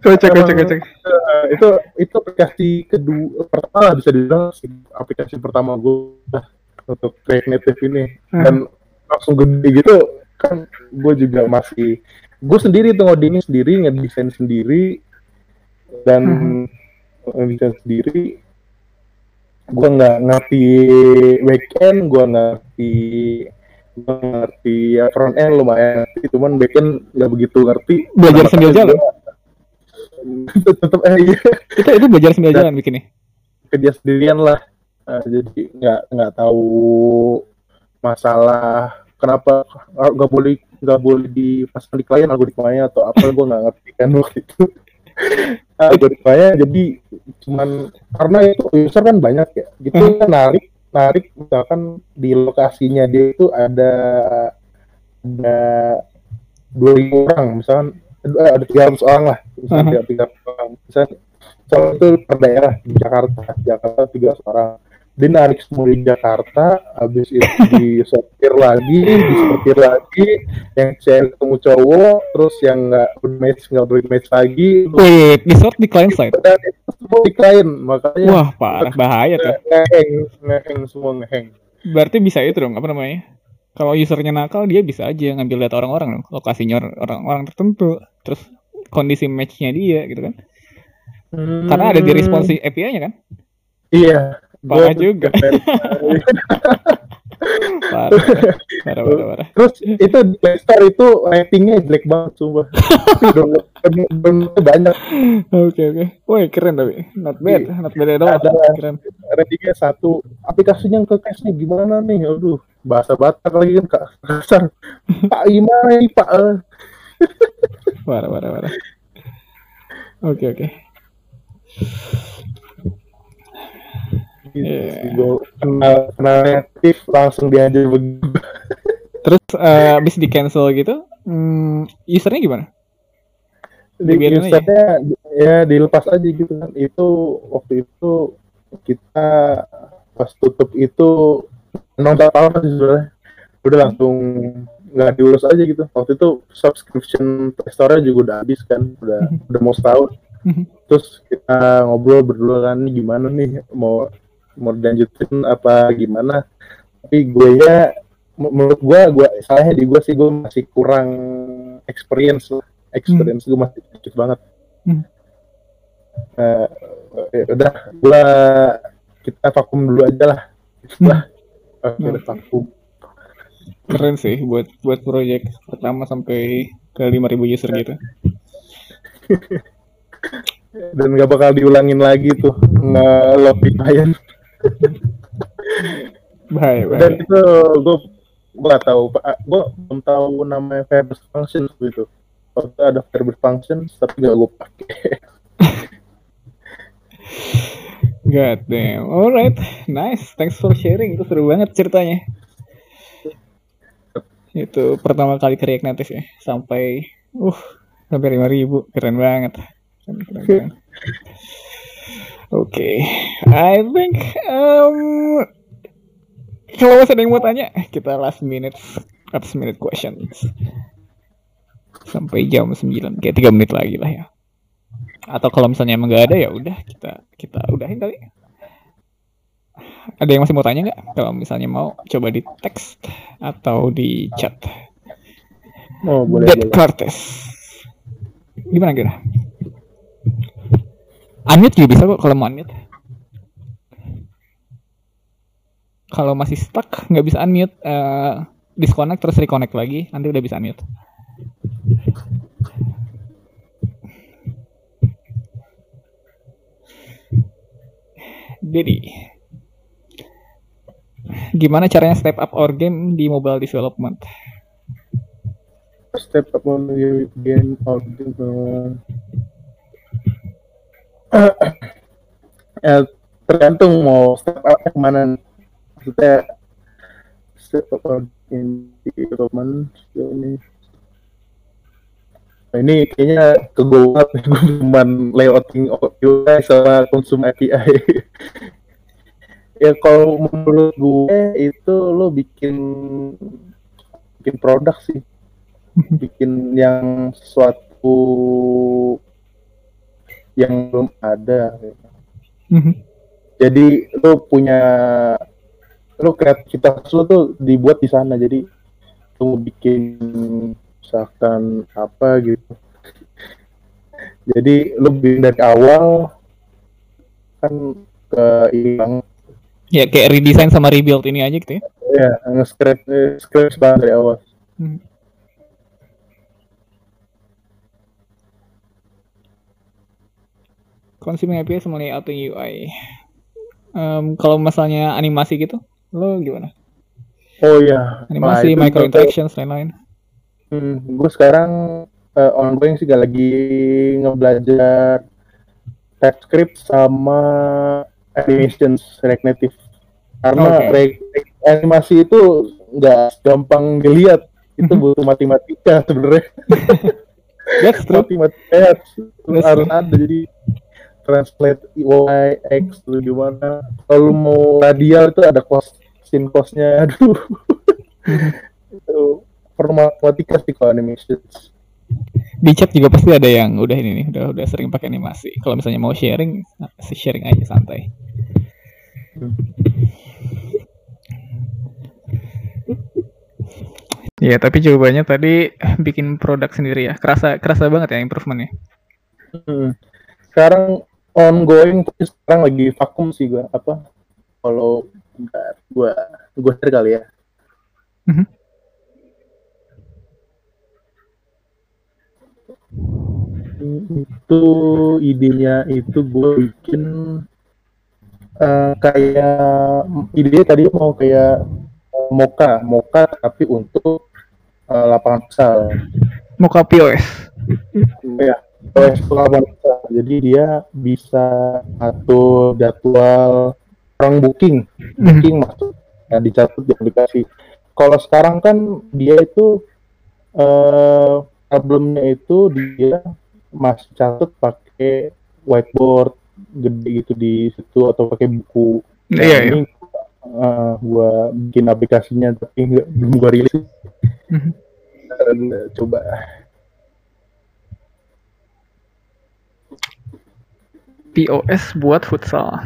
kocak, kocak, kocak. Uh, itu itu aplikasi kedua pertama bisa dibilang aplikasi pertama gue untuk React Native ini hmm. dan langsung gede gitu kan gue juga masih gue sendiri tuh ngodingin sendiri ngedesain sendiri dan hmm. ngedesain sendiri gue nggak ngerti backend gue ngerti ngerti. Ya front end lumayan ngerti cuman backend nggak begitu ngerti. Belajar sambil jalan? Tetap eh iya. Itu itu belajar sambil jalan bikinnya kerja sendirian lah. Uh, jadi nggak nggak tahu masalah kenapa nggak boleh nggak boleh dipasang di klien algoritmanya atau apa gue nggak ngerti kan waktu itu. Algoritmanya jadi cuman karena itu user kan banyak ya. Gitu hmm. narik narik misalkan di lokasinya dia itu ada ada dua ribu orang misalkan eh, ada tiga ratus orang lah misalnya tiga ratus orang. Misalnya soal itu per daerah di Jakarta Jakarta tiga orang dia narik semua di Jakarta habis itu disortir lagi disortir lagi yang saya ketemu cowok terus yang nggak bermatch nggak bermatch lagi. Wait sort di client side? Semua di client makanya wah parah bahaya tuh. ngeheng ngeheng semua ngeheng. Berarti bisa itu dong apa namanya? Kalau usernya nakal dia bisa aja ngambil data orang-orang dong lokasinya orang-orang tertentu terus kondisi matchnya dia gitu kan? Hmm. karena ada di responsi API-nya kan? Iya parah juga parah, parah, parah, parah. Terus itu di Playstore itu ratingnya jelek banget sumpah. banyak. Oke oke. Woi keren tapi not bad, iya. not bad at all. Ada keren. Ratingnya satu. Aplikasinya ke cashnya gimana nih? Aduh, bahasa Batak lagi kan kasar. Pak gimana nih Pak? parah parah parah. Oke oke gitu yeah. gue kenal kenal reaktif langsung diajar begitu terus uh, abis di cancel gitu hmm, usernya gimana? Di usernya ya dilepas aja gitu kan. Itu waktu itu kita pas tutup itu nonton tahun sebenarnya? Udah langsung nggak diurus aja gitu. Waktu itu subscription store juga udah habis kan. Udah udah mau setahun. Terus kita ngobrol berdua kan gimana nih? Mau mau dilanjutin apa gimana. Tapi gue ya menurut gue gue salahnya di gue sih gue masih kurang experience lah. Experience hmm. gue masih sedikit banget. Hmm. uh, ya udah gue kita vakum dulu aja lah. Lah hmm. oke vakum. Keren sih buat buat proyek pertama sampai ke lima ribu user gitu. Dan nggak bakal diulangin lagi tuh nggak lebih bayar baik, baik. dan itu gue gue gak tahu gue belum tahu namanya verbose function gitu waktu ada verbose function tapi gak gue pakai God damn. Alright, nice. Thanks for sharing. Itu seru banget ceritanya. Itu pertama kali ke React Native ya. Sampai uh sampai lima ribu. Keren banget. Keren, keren, keren. Oke, okay. I think um, kalau masih ada yang mau tanya, kita last minute, last minute questions. Sampai jam 9, kayak 3 menit lagi lah ya. Atau kalau misalnya emang gak ada ya udah kita kita udahin kali. Ada yang masih mau tanya nggak? Kalau misalnya mau coba di teks atau di chat. Oh, boleh, Dead boleh. Cortes. Gimana kira? Unmute juga bisa kok kalau mau unmute. kalau masih stuck nggak bisa unmute uh, disconnect terus reconnect lagi nanti udah bisa unmute Jadi gimana caranya step up our game di mobile development? Step up on game or development. tergantung mau step up ke mana maksudnya step in development ini. Nah, ini kayaknya ke gue banget gue cuma layouting UI sama konsum API ya kalau menurut gue itu lo bikin bikin produk sih. Bikin yang sesuatu yang belum ada. Mhm. jadi lo punya lu kreativitas lu tuh dibuat di sana. Jadi lu bikin misalkan apa gitu. Jadi lu bikin dari awal kan ke hilang ya kayak redesign sama rebuild ini aja gitu ya? Ya nge-scratch scratch banget dari awal. Hmm. Consuming API sama layout UI um, kalau misalnya animasi gitu Lo gimana? Oh iya. Animasi, nah, micro interactions, lain-lain. Hmm, gue sekarang uh, ongoing sih gak lagi ngebelajar TypeScript sama animations React Native. Karena okay. animasi itu nggak gampang dilihat, itu mhm. butuh matematika sebenarnya. That's true. Matematika harus ada jadi translate y x itu gimana kalau mau radial itu ada cost sin costnya aduh itu matematika sih kalau animations di chat juga pasti ada yang udah ini nih udah udah sering pakai animasi kalau misalnya mau sharing sharing aja santai Ya, tapi jawabannya tadi bikin produk sendiri ya. Kerasa kerasa banget ya improvementnya. Hmm. Sekarang ongoing tapi sekarang lagi vakum sih gua. Apa? Kalau bentar gua gua share kali ya. Mm-hmm. itu idenya itu gue bikin uh, kayak ide tadi mau kayak moka moka tapi untuk uh, lapangan futsal. Moka POS ya jadi dia bisa atur jadwal orang booking. Hmm. booking hmm. masuk ya dicatat di aplikasi. Kalau sekarang kan dia itu uh, problemnya itu dia masih catat pakai whiteboard gede gitu di situ atau pakai buku. Nah, iya, ini uh, gua bikin aplikasinya tapi nggak belum gua rilis. Mhm. Dan, coba POS buat futsal.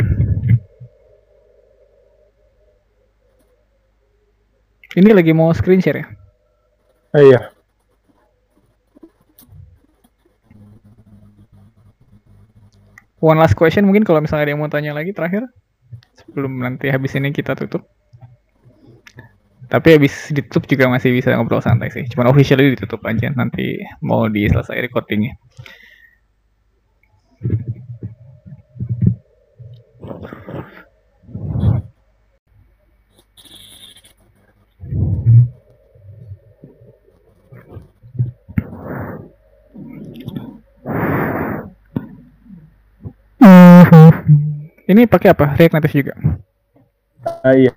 Ini lagi mau screen share ya? Ah, iya. One last question mungkin kalau misalnya ada yang mau tanya lagi terakhir sebelum nanti habis ini kita tutup. Tapi habis ditutup juga masih bisa ngobrol santai sih. Cuman officially ditutup aja nanti mau diselesai recordingnya. Ini pakai apa? React Native juga? Ah, iya.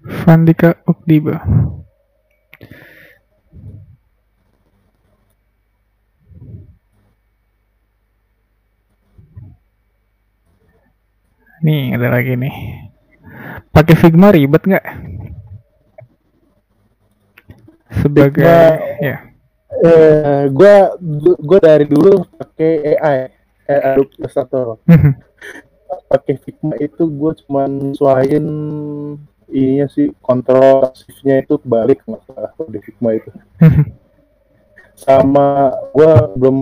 Vandika Okdiba. Nih ada lagi nih. Pakai Figma ribet nggak? Sebagai ya. Eh, gue gue dari dulu pakai AI, Adobe Illustrator. Mhm. pakai Figma itu gue cuman suain ininya sih kontrol shiftnya itu balik masalah di Figma itu. Sama gue belum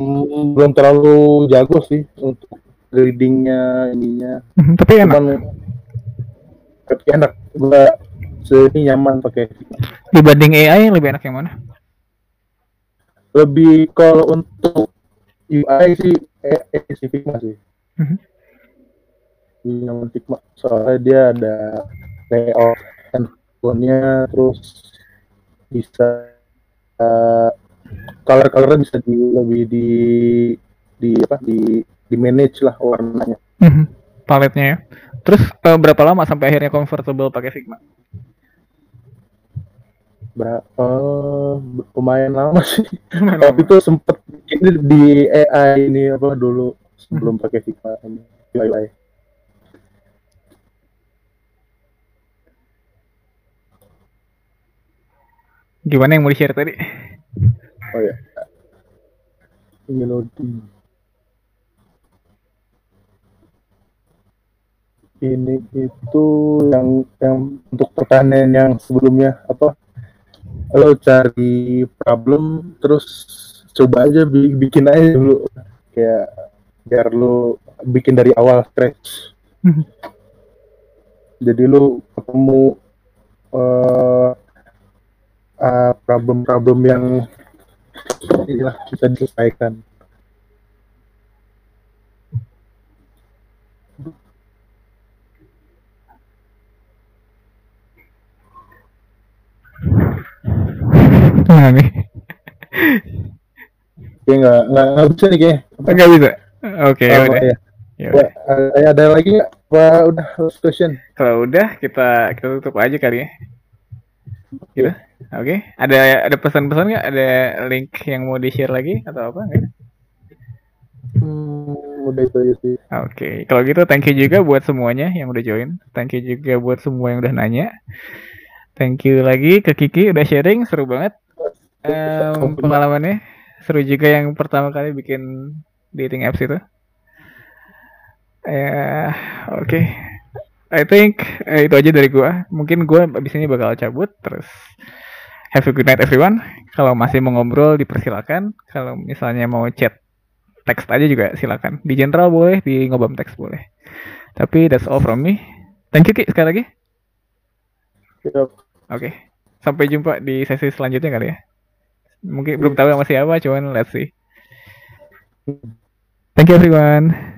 belum terlalu jago sih untuk readingnya ininya. Mhm, tapi enak. Cuman, tapi enak. Gue sini nyaman pakai Figma. Dibanding AI yang lebih enak yang mana? Lebih kalau untuk UI sih eh, eh si Figma sih. Mm -hmm. Nyaman Figma soalnya dia ada layout handphonenya terus bisa uh, color colornya bisa di lebih di di apa di di manage lah warnanya. Mm -hmm. Paletnya ya. Terus uh, berapa lama sampai akhirnya comfortable pakai Figma? Berapa lumayan lama sih. Tapi itu sempet ini di AI ini apa dulu sebelum hmm. pakai Figma ini UI gimana yang mau di share tadi? Oh ya melodi ini itu yang yang untuk pertanyaan yang sebelumnya apa lo cari problem terus coba aja bikin aja dulu kayak biar lo bikin dari awal scratch hmm. jadi lo ketemu uh, uh, problem-problem yang inilah bisa diselesaikan Nah nih. Oke nggak nggak bisa nih kayaknya. Nggak bisa. Oke okay, oh, udah. Ya. Ya, ya, ada lagi nggak? Apa udah last question? Kalau udah kita kita tutup aja kali ya. Gitu. Oke. Okay. Ada ada pesan-pesan nggak? Ada link yang mau di share lagi atau apa? Nggak? Hmm, udah itu aja sih. Oke, okay. kalau gitu thank you juga buat semuanya yang udah join. Thank you juga buat semua yang udah nanya. Thank you lagi ke Kiki udah sharing seru banget um, pengalamannya. Seru juga yang pertama kali bikin dating apps itu. Ya, uh, oke. Okay. I think uh, itu aja dari gua. Mungkin gua abis ini bakal cabut terus have a good night everyone. Kalau masih mau ngobrol dipersilakan. Kalau misalnya mau chat teks aja juga silakan. Di general boleh, di ngobam teks boleh. Tapi that's all from me. Thank you Ki sekali lagi. Oke. Okay. Sampai jumpa di sesi selanjutnya kali ya. Mungkin belum tahu sama siapa, cuman let's see. Thank you everyone.